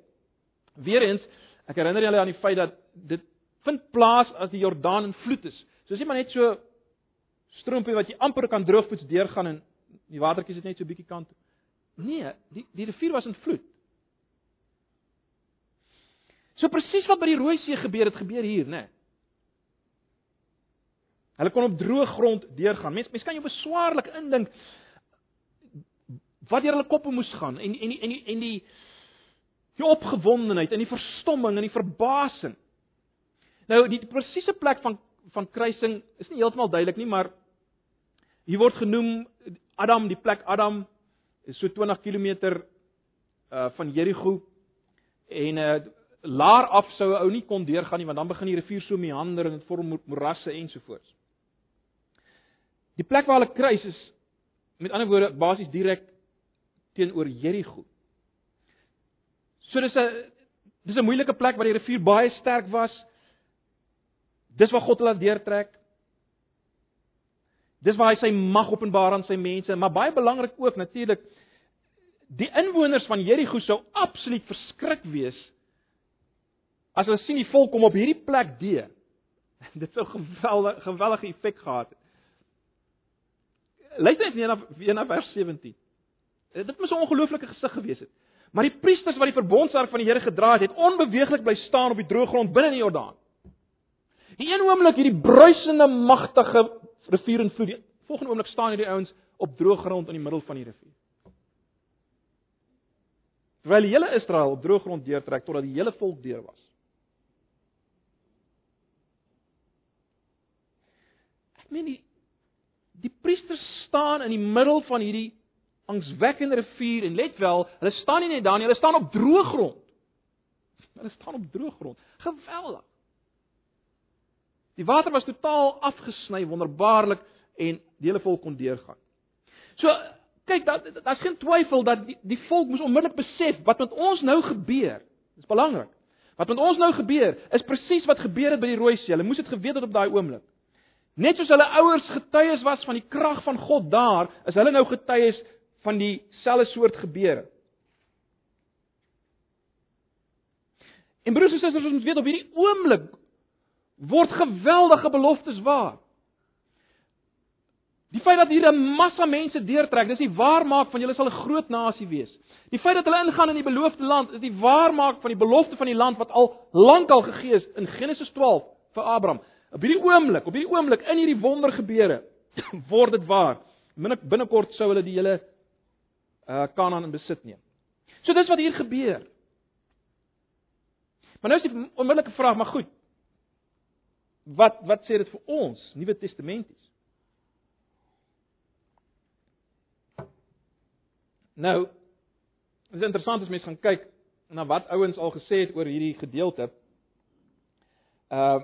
Weereens, ek herinner julle aan die feit dat dit vind plaas as die Jordaan in vloed is. So as jy maar net so stroompie wat jy amper kan droogvoets deurgaan en die watertjies het net so bietjie kant. Nee, die die rivier was in vloed. So presies wat by die Rooi See gebeur het, gebeur hier, né? Nee. Hulle kon op droë grond deurgaan. Mense mense kan jou beswaarlik indink wat deur hulle koppe moes gaan en en die, en die, en die die opgewondenheid en die verstomming en die verbasing. Nou die presiese plek van van kruising is nie heeltemal duidelik nie, maar hier word genoem Adam, die plek Adam is so 20 km uh van Jerigo en uh laar af sou ou nie kon deurgaan nie want dan begin die rivier so meander en dit vorm morasse ensovoorts. Die plek waar hulle kruis is met ander woorde basies direk teenoor Jerigo. So dis 'n dis 'n moeilike plek waar die rivier baie sterk was. Dis waar God hulle deurtrek. Dis waar hy sy mag openbaar aan sy mense, maar baie belangrik ook natuurlik die inwoners van Jerigo sou absoluut verskrik wees as hulle sien die volk kom op hierdie plek deur. Dit sou geweldige geweldige effek gehad het. Luister net weer na weer na vers 17. Dit moes 'n ongelooflike gesig gewees het. Maar die priesters wat die verbondsark van die Here gedra het, het onbeweeglik bly staan op die droë grond binne in die Jordaan. Die een oomblik hierdie bruisende magtige rivier en vloed, volgende oomblik staan hierdie ouens op droë grond in die middel van die rivier. Terwyl die hele Israel op droë grond deurtrek totdat die hele volk deur was. Ek meen die die priesters staan in die middel van hierdie angswekkende rivier en let wel, hulle staan nie net daar nie, hulle staan op droë grond. Hulle staan op droë grond. Geweldig. Die water was totaal afgesny, wonderbaarlik en die hele volk kon deurgaan. So kyk, daar daar's geen twyfel dat die, die volk moes onmiddellik besef wat met ons nou gebeur. Dis belangrik. Wat met ons nou gebeur, is presies wat gebeur het by die Rooi See. Hulle moes dit geweet het op daai oomblik. Net soos hulle ouers getuies was van die krag van God daar, is hulle nou getuies van dieselfde soort gebeure. En broers en susters, ons weet op hierdie oomblik word geweldige beloftes waar. Die feit dat hier 'n massa mense deurtrek, dis die waarmaak van julle sal 'n groot nasie wees. Die feit dat hulle ingaan in die beloofde land, is die waarmaak van die belofte van die land wat al lankal gegee is in Genesis 12 vir Abraham. Op hierdie oomblik, op hierdie oomblik in hierdie wonder gebeure, word dit waar. Binnekort sou hulle die hele uh Kanaan in besit neem. So dis wat hier gebeur. Maar nou is die onmiddellike vraag, maar goed. Wat wat sê dit vir ons, Nuwe Testamenties? Nou, dit is interessant as mens gaan kyk na wat ouens al gesê het oor hierdie gedeelte. Uh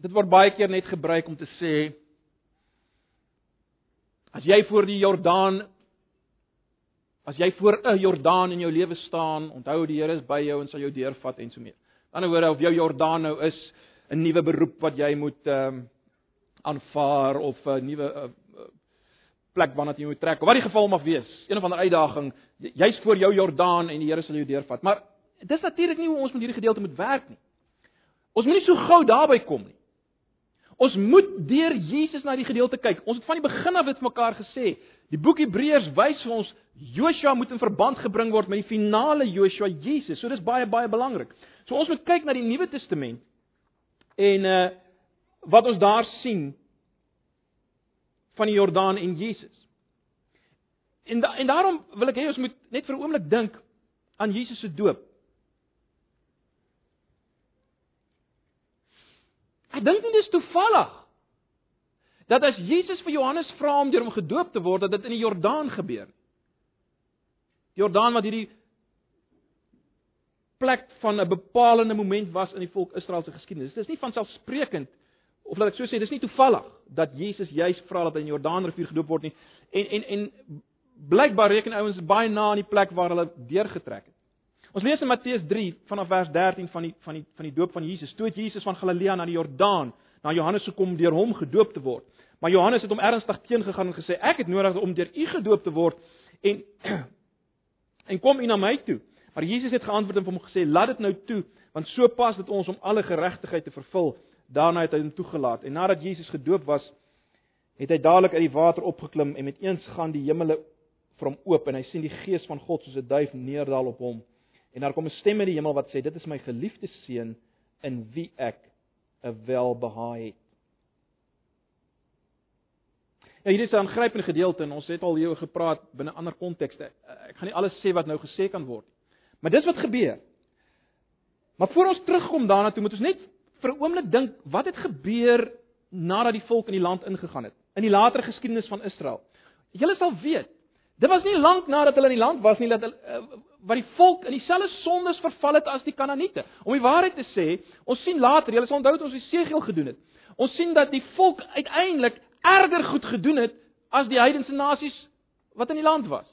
dit word baie keer net gebruik om te sê as jy voor die Jordaan As jy voor 'n Jordaan in jou lewe staan, onthou die Here is by jou en sal jou deurvat en so meer. Aan die ander woorde of jou Jordaan nou is 'n nuwe beroep wat jy moet ehm um, aanvaar of 'n nuwe plek waarna jy moet trek. Wat die geval mag wees, een of ander uitdaging, jy's voor jou Jordaan en die Here sal jou deurvat. Maar dis natuurlik nie hoe ons met hierdie gedeelte moet werk nie. Ons moenie so gou daarby kom nie. Ons moet deur Jesus na die gedeelte kyk. Ons het van die begin af dit mekaar gesê. Die boek Hebreërs wys vir ons Joshua moet in verband gebring word met die finale Joshua Jesus. So dis baie baie belangrik. So ons moet kyk na die Nuwe Testament en uh wat ons daar sien van die Jordaan en Jesus. En da, en daarom wil ek hê ons moet net vir 'n oomblik dink aan Jesus se doop. Ek dink nie dis toevallig dat as Jesus vir Johannes vra om deur hom gedoop te word, dat dit in die Jordaan gebeur. Die Jordaan wat hierdie plek van 'n bepalende moment was in die volk Israel se geskiedenis. Dit is nie van selfsprekend of laat ek so sê, dis nie toevallig dat Jesus juis vra dat hy in die Jordaanrivier gedoop word nie. En en en blykbaar reken ouens baie na aan die plek waar hulle deurgetrek het. Ons lees in Matteus 3 vanaf vers 13 van die van die van die doop van Jesus. Toe het Jesus van Galilea na die Jordaan na Johannes gekom deur hom gedoop te word. Maar Johannes het hom ernstig teengegaan en gesê: "Ek het nodig om deur u gedoop te word en en kom u na my toe." Maar Jesus het geantwoord en hom gesê: "Laat dit nou toe, want so pas dit ons om alle geregtigheid te vervul." Daarna het hy hom toegelaat en nadat Jesus gedoop was, het hy dadelik uit die water opgeklim en met eens gaan die hemele vir hom oop en hy sien die gees van God soos 'n duif neerdal op hom. En daar kom 'n stem uit die hemel wat sê: "Dit is my geliefde seun in wie ek 'n welbehae het." Ja, hier is 'n aangrypende gedeelte en ons het al hieroor gepraat binne ander kontekste. Ek gaan nie alles sê wat nou gesê kan word nie. Maar dis wat gebeur. Maar voor ons terugkom daarna toe moet ons net vir 'n oomblik dink wat het gebeur nadat die volk in die land ingegaan het in die latere geskiedenis van Israel. Julle sal weet, dit was nie lank nadat hulle in die land was nie dat uh, wat die volk in dieselfde sondes verval het as die Kanaaniete. Om die waarheid te sê, ons sien later, julle sal onthou dat ons Jesegiel gedoen het. Ons sien dat die volk uiteindelik erger goed gedoen het as die heidense nasies wat in die land was.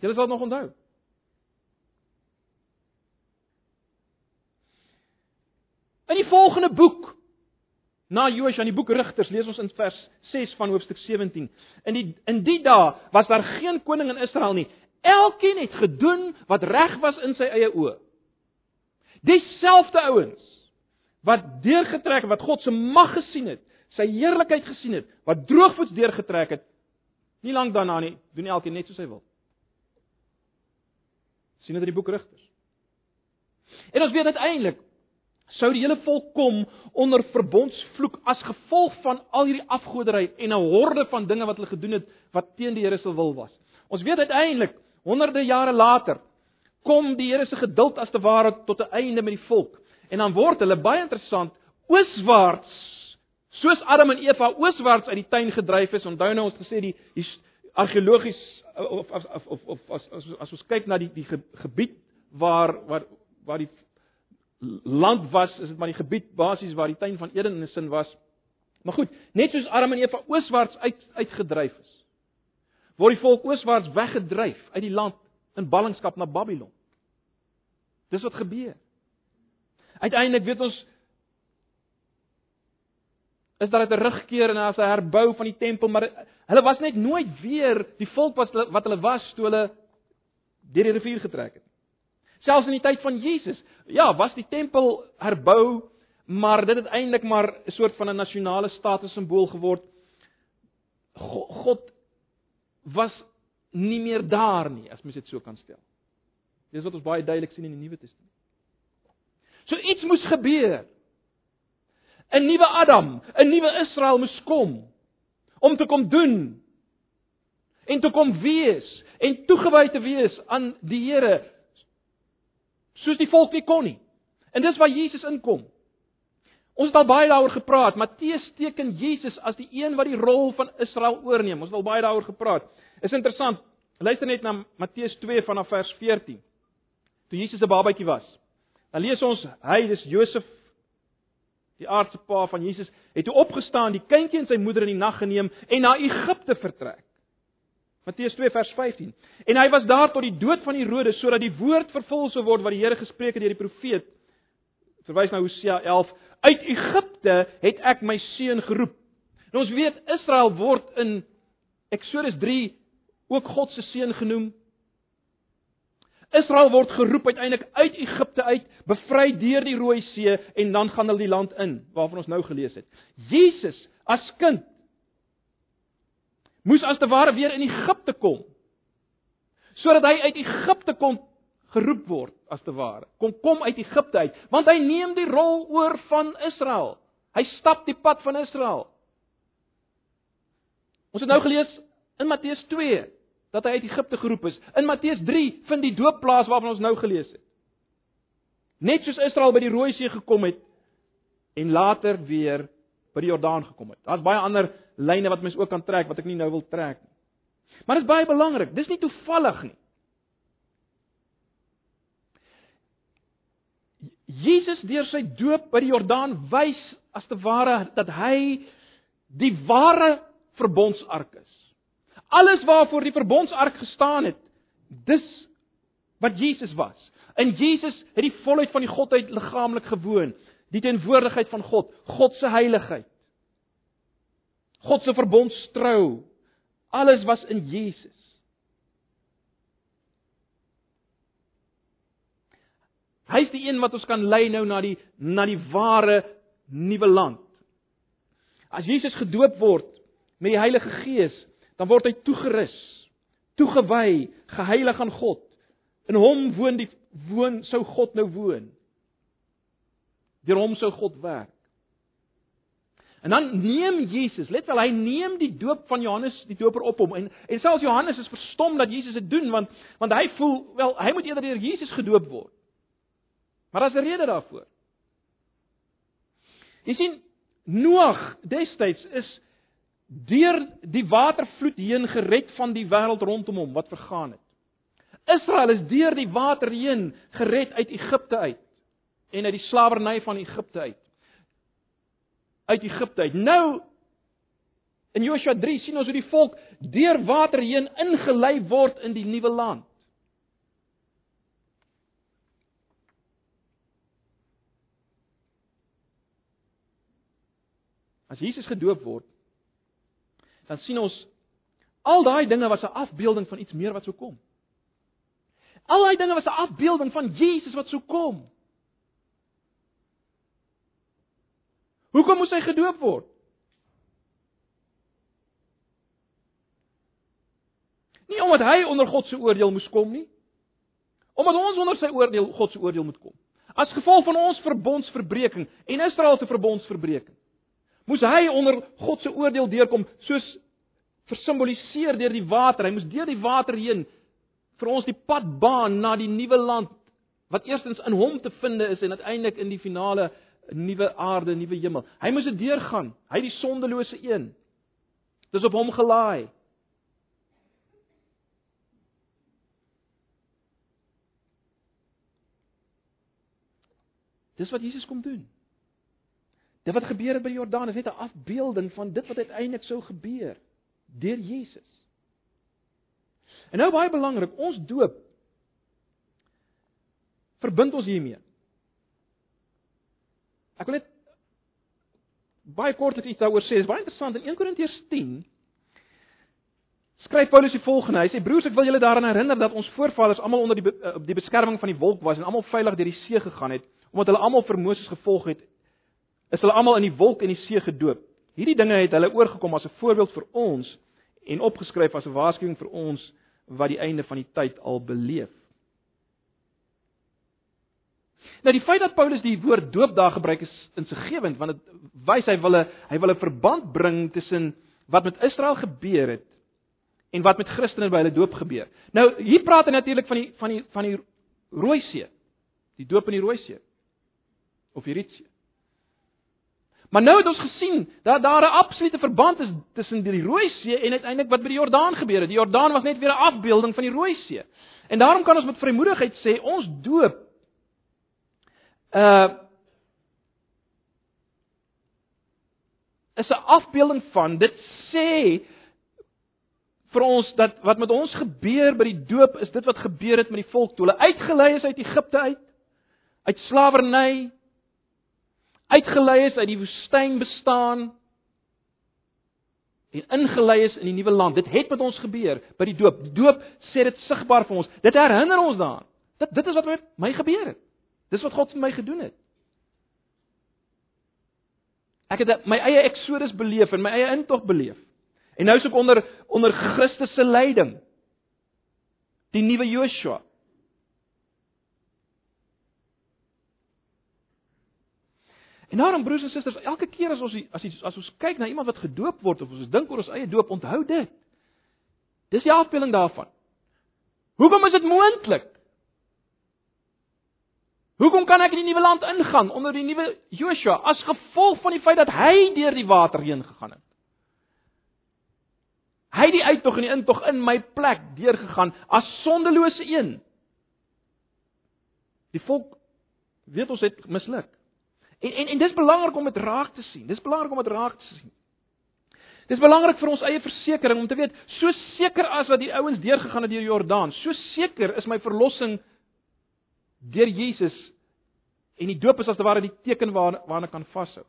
Julle sal dit nog onthou. In die volgende boek na Josua in die boek Rigters lees ons in vers 6 van hoofstuk 17. In die in die dae was daar geen koning in Israel nie. Elkeen het gedoen wat reg was in sy eie oë. Dieselfde ouens wat deurgetrek het, wat God se mag gesien het, sy heerlikheid gesien het, wat droogvoets deurgetrek het, nie lank daarna nie, doen elkeen net soos hy wil. sien dit in die boek Rigters. En ons weet uiteindelik sou die hele volk kom onder verbondsvloek as gevolg van al hierdie afgoderry en 'n horde van dinge wat hulle gedoen het wat teen die Here se wil was. Ons weet uiteindelik honderde jare later kom die Here se geduld as te ware tot 'n einde met die volk en dan word hulle baie interessant ooswaarts soos Adam en Eva ooswaarts uit die tuin gedryf is. Onthou nou ons gesê die, die argeologies of of of of, of as, as as ons kyk na die die gebied waar waar waar die land was, is dit maar die gebied basies waar die tuin van Eden in 'n sin was. Maar goed, net soos Adam en Eva ooswaarts uit uitgedryf is, word die volk ooswaarts weggedryf uit die land in ballingskap na Babylon. Dis wat gebeur. Uiteindelik weet ons is daar 'n terugkeer en as 'n herbou van die tempel, maar hulle was net nooit weer die volk wat wat hulle was toe hulle deur die rivier getrek het. Selfs in die tyd van Jesus, ja, was die tempel herbou, maar dit het eintlik maar 'n soort van 'n nasionale status simbool geword. God was nie meer daar nie, as mens dit so kan stel. Dis wat ons baie duidelik sien in die Nuwe Testament. So iets moes gebeur. 'n nuwe Adam, 'n nuwe Israel moes kom om te kom doen en te kom wees en toegewy te wees aan die Here soos die volk nie kon nie. En dis waar Jesus inkom. Ons het al baie daaroor gepraat. Matteus teken Jesus as die een wat die rol van Israel oorneem. Ons het al baie daaroor gepraat. Is interessant. Luister net na Matteus 2 vanaf vers 14. Toe Jesus 'n babatjie was. Dan lees ons hy dis Josef die aardse pa van Jesus, het toe opgestaan, die kindjie en sy moeder in die nag geneem en na Egipte vertrek. Matteus 2 vers 15. En hy was daar tot die dood van Herodes sodat die woord vervul sou word wat die Here gespreek het deur die profeet. Verwys na Hosea 11. Uit Egipte het ek my seun geroep. Nou ons weet Israel word in Eksodus 3 ook God se seun genoem. Israel word geroep uiteindelik uit Egipte uit, bevry deur die Rooi See en dan gaan hulle die land in waarvan ons nou gelees het. Jesus as kind moes as te ware weer in Egipte kom sodat hy uit Egipte kon geroep word as te ware. Kom kom uit Egipte uit, want hy neem die rol oor van Israel. Hy stap die pad van Israel. Ons het nou gelees in Matteus dat hy uit Egipte geroep is. In Matteus 3 vind die doop plaas waarvan ons nou gelees het. Net soos Israel by die Rooi See gekom het en later weer by die Jordaan gekom het. Daar's baie ander lyne wat mens ook kan trek wat ek nie nou wil trek nie. Maar dit is baie belangrik. Dis nie toevallig nie. Jesus deur sy doop by die Jordaan wys as te ware dat hy die ware verbondsark is. Alles waarvoor die verbondsark gestaan het, dis wat Jesus was. In Jesus het die volheid van die godheid liggaamlik gewoon, die teenwoordigheid van God, God se heiligheid. God se verbondstrou. Alles was in Jesus. Hy's die een wat ons kan lei nou na die na die ware nuwe land. As Jesus gedoop word met die Heilige Gees, dan word hy toegerus, toegewy, geheilig aan God. In hom woon die woon sou God nou woon. Deur hom sou God werk. En dan neem Jesus, let wel, hy neem die doop van Johannes die Doper op hom en en selfs Johannes is verstom dat Jesus dit doen want want hy voel wel hy moet eerder deur Jesus gedoop word. Maar daar's 'n rede daarvoor. Jy sien Noag destyds is deur die watervloed heen gered van die wêreld rondom hom wat vergaan het. Israel is deur die water heen gered uit Egipte uit en uit die slawerny van Egipte uit. Uit Egipte uit. Nou in Joshua 3 sien ons hoe die volk deur water heen ingelei word in die nuwe land. As Jesus gedoop word, dan sien ons al daai dinge was 'n afbeelding van iets meer wat sou kom. Al daai dinge was 'n afbeelding van Jesus wat sou kom. Hoekom moes hy gedoop word? Nie omdat hy onder God se oordeel moes kom nie. Omdat ons onder sy oordeel, God se oordeel moet kom. As gevolg van ons verbondsverbreeking en Israel se verbondsverbreeking. Moes hy onder God se oordeel deurkom soos versimboliseer deur die water. Hy moes deur die water heen vir ons die pad baan na die nuwe land wat eerstens in hom te vind is en uiteindelik in die finale nuwe aarde, nuwe hemel. Hy moes dit deurgaan. Hy die sondelose een. Dis op hom gelaai. Dis wat Jesus kom doen. Dit wat gebeur het by Jordaan is net 'n afbeelding van dit wat uiteindelik sou gebeur deur Jesus. En nou baie belangrik, ons doop verbind ons hiermee. Ek wil net baie kortliks iets daaroor sê. Dit is baie interessant in 1 Korintiërs 10 skryf Paulus die volgende. Hy sê broers, ek wil julle daaraan herinner dat ons voorvaders almal onder die op die beskerming van die wolk was en almal veilig deur die see gegaan het omdat hulle almal vir Moses gevolg het, is hulle almal in die wolk en die see gedoop. Hierdie dinge het hulle oorgekom as 'n voorbeeld vir ons en opgeskryf as 'n waarskuwing vir ons wat die einde van die tyd al beleef. Nou die feit dat Paulus die woord doop daar gebruik is insiggewend want dit wys hy wil 'n hy wil 'n verband bring tussen wat met Israel gebeur het en wat met Christene by hulle doop gebeur. Nou hier praat hy natuurlik van die van die van die Rooi See. Die doop in die Rooi See of Hieritsie. Maar nou het ons gesien dat daar 'n absolute verband is tussen die Rooi See en uiteindelik wat by die Jordaan gebeur het. Die Jordaan was net weer 'n afbeelding van die Rooi See. En daarom kan ons met vrymoedigheid sê ons doop uh is 'n afbeelding van dit sê vir ons dat wat met ons gebeur by die doop is dit wat gebeur het met die volk toe hulle uitgelei is uit Egipte uit uit slawerny uitgelei is uit die woestyn bestaan en ingelei is in die nuwe land. Dit het met ons gebeur by die doop. Die doop sê dit sigbaar vir ons. Dit herinner ons daaraan. Dit dit is wat met my gebeur het. Dis wat God vir my gedoen het. Ek het my eie eksodus beleef en my eie intog beleef. En nou is ek onder onder Christus se leiding. Die nuwe Joshua. En daarom broers en susters, elke keer as ons as ons as ons kyk na iemand wat gedoop word of ons dink oor ons eie doop, onthou dit. Dis die afbeelding daarvan. Hoekom is dit moontlik? Hoekom kan ek in die nuwe land ingaan onder die nuwe Joshua as gevolg van die feit dat hy deur die water heen gegaan het? Hy het die uittog en die intog in my plek deurgegaan as sondelose een. Die volk weet ons het misluk. En en en dis belangrik om dit raak te sien. Dis belangrik om dit raak te sien. Dis belangrik vir ons eie versekering om te weet, so seker as wat die ouens deurgegaan het deur Jordaan, so seker is my verlossing deur Jesus en die doop is as te ware die teken waar waarna kan vashou.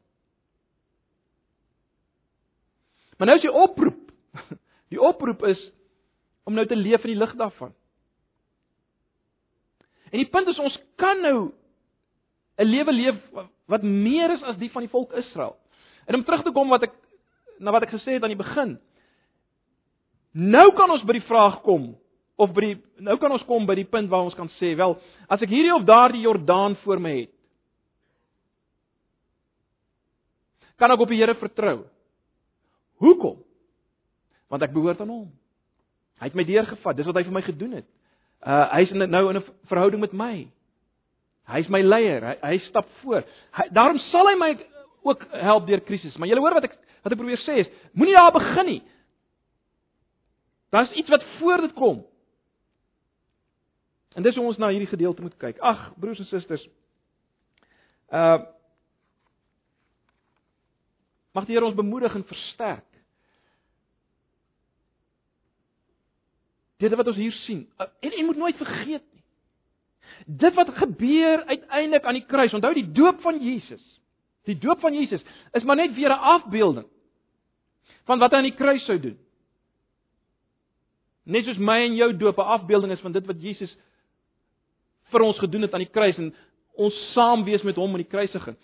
Maar nou is die oproep. Die oproep is om nou te leef in die lig daarvan. En die punt is ons kan nou 'n lewe leef wat meer is as die van die volk Israel. En om terug te kom wat ek na wat ek gesê het aan die begin. Nou kan ons by die vraag kom of by die nou kan ons kom by die punt waar ons kan sê, wel, as ek hierdie of daardie Jordaan voor my het, kan ek op die Here vertrou. Hoekom? Want ek behoort aan hom. Hy het my deurgevat, dis wat hy vir my gedoen het. Uh hy's nou in 'n verhouding met my. Hy's my leier. Hy hy stap voor. Hy, daarom sal hy my ook help deur krisis. Maar julle hoor wat ek wat ek probeer sê is, moenie daar begin nie. Daar's iets wat voor dit kom. En dis hoe ons na hierdie gedeelte moet kyk. Ag, broers en susters. Uh Mag die Here ons bemoedig en versterk. Dit wat ons hier sien. Uh, en en moet nooit vergeet nie. Dit wat gebeur uiteindelik aan die kruis, onthou die doop van Jesus. Die doop van Jesus is maar net weer 'n afbeelding van wat hy aan die kruis sou doen. Net soos my en jou doop 'n afbeelding is van dit wat Jesus vir ons gedoen het aan die kruis en ons saam wees met hom aan die kruisiging.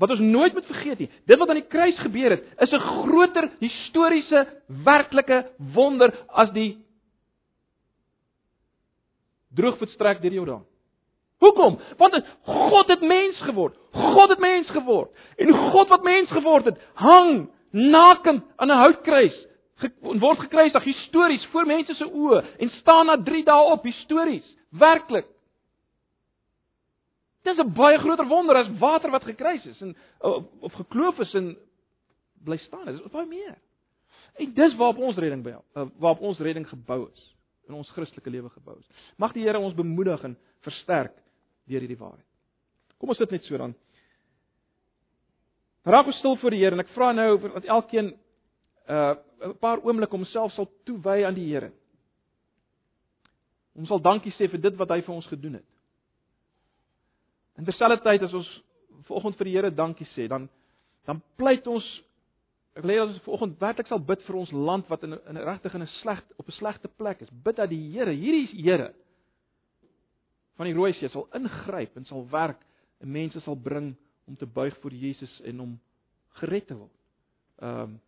Wat ons nooit moet vergeet nie, dit wat aan die kruis gebeur het, is 'n groter historiese werklike wonder as die droogvoet strek deur die Jordaan. Hoekom? Want God het mens geword. God het mens geword. En God wat mens geword het, hang nakend aan 'n houtkruis. Word gekruisig histories voor mense se oë en staan na 3 dae op histories. Werklik. Dit is 'n baie groter wonder as water wat gekruis is en of, of gekloof is en bly staan. Dit is baie meer. En dis waarop ons redding by, eh, waarop ons redding gebou is, in ons Christelike lewe gebou is. Mag die Here ons bemoedig en versterk deur hierdie waarheid. Kom ons sit net so dan. Raak ons stil voor die Here en ek vra nou dat elkeen uh 'n paar oomblikke homself sal toewy aan die Here. Ons sal dankie sê vir dit wat hy vir ons gedoen het. En terselfdertyd as ons vanoggend vir die Here dankie sê, dan dan pleit ons ek lê dat ons vanoggend werklik sal bid vir ons land wat in in regtig in 'n sleg op 'n slegte plek is. Bid dat die Here, hierdie Here van die Rooi See sal ingryp en sal werk en mense sal bring om te buig voor Jesus en om gered te word. Ehm um,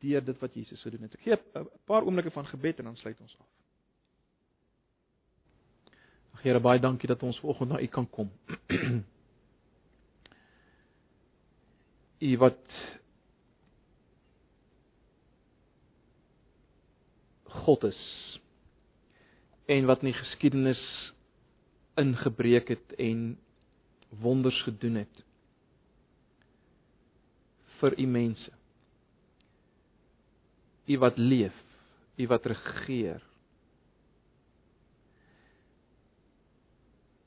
deur dit wat Jesus gedoen het. Ek gee 'n paar oomblikke van gebed en dan sluit ons af. Here baie dankie dat ons vanoggend na U kan kom. U wat God is en wat in die geskiedenis ingebreek het en wonders gedoen het vir u mense. U wat leef, u wat regeer.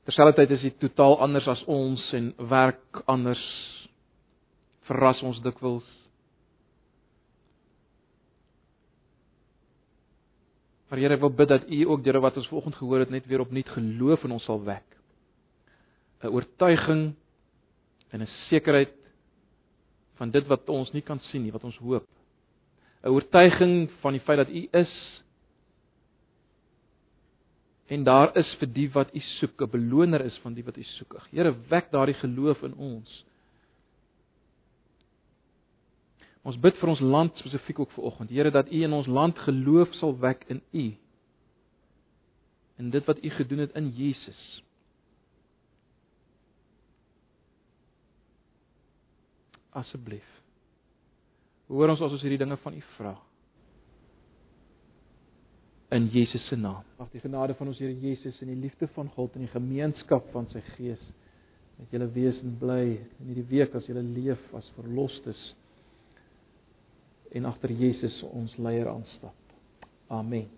Terselfdertyd is hy totaal anders as ons en werk anders. Verras ons dikwels. Maar Here, ek wil bid dat U ook deur wat ons vanoggend gehoor het net weer opnuut geloof in ons sal wek. 'n Oortuiging en 'n sekerheid van dit wat ons nie kan sien nie, wat ons hoop. 'n Oortuiging van die feit dat U is en daar is vir die wat U soek, 'n beloner is van die wat U soek. Here, wek daardie geloof in ons. Ons bid vir ons land spesifiek ook vanoggend. Here dat U in ons land geloof sal wek in U. In dit wat U gedoen het in Jesus. Asseblief. Hoor ons as ons hierdie dinge van U vra. In Jesus se naam. Mag die genade van ons Here Jesus en die liefde van God en die gemeenskap van sy Gees met julle wees en bly in hierdie week as julle leef as verlosters en agter Jesus ons leier aanstap. Amen.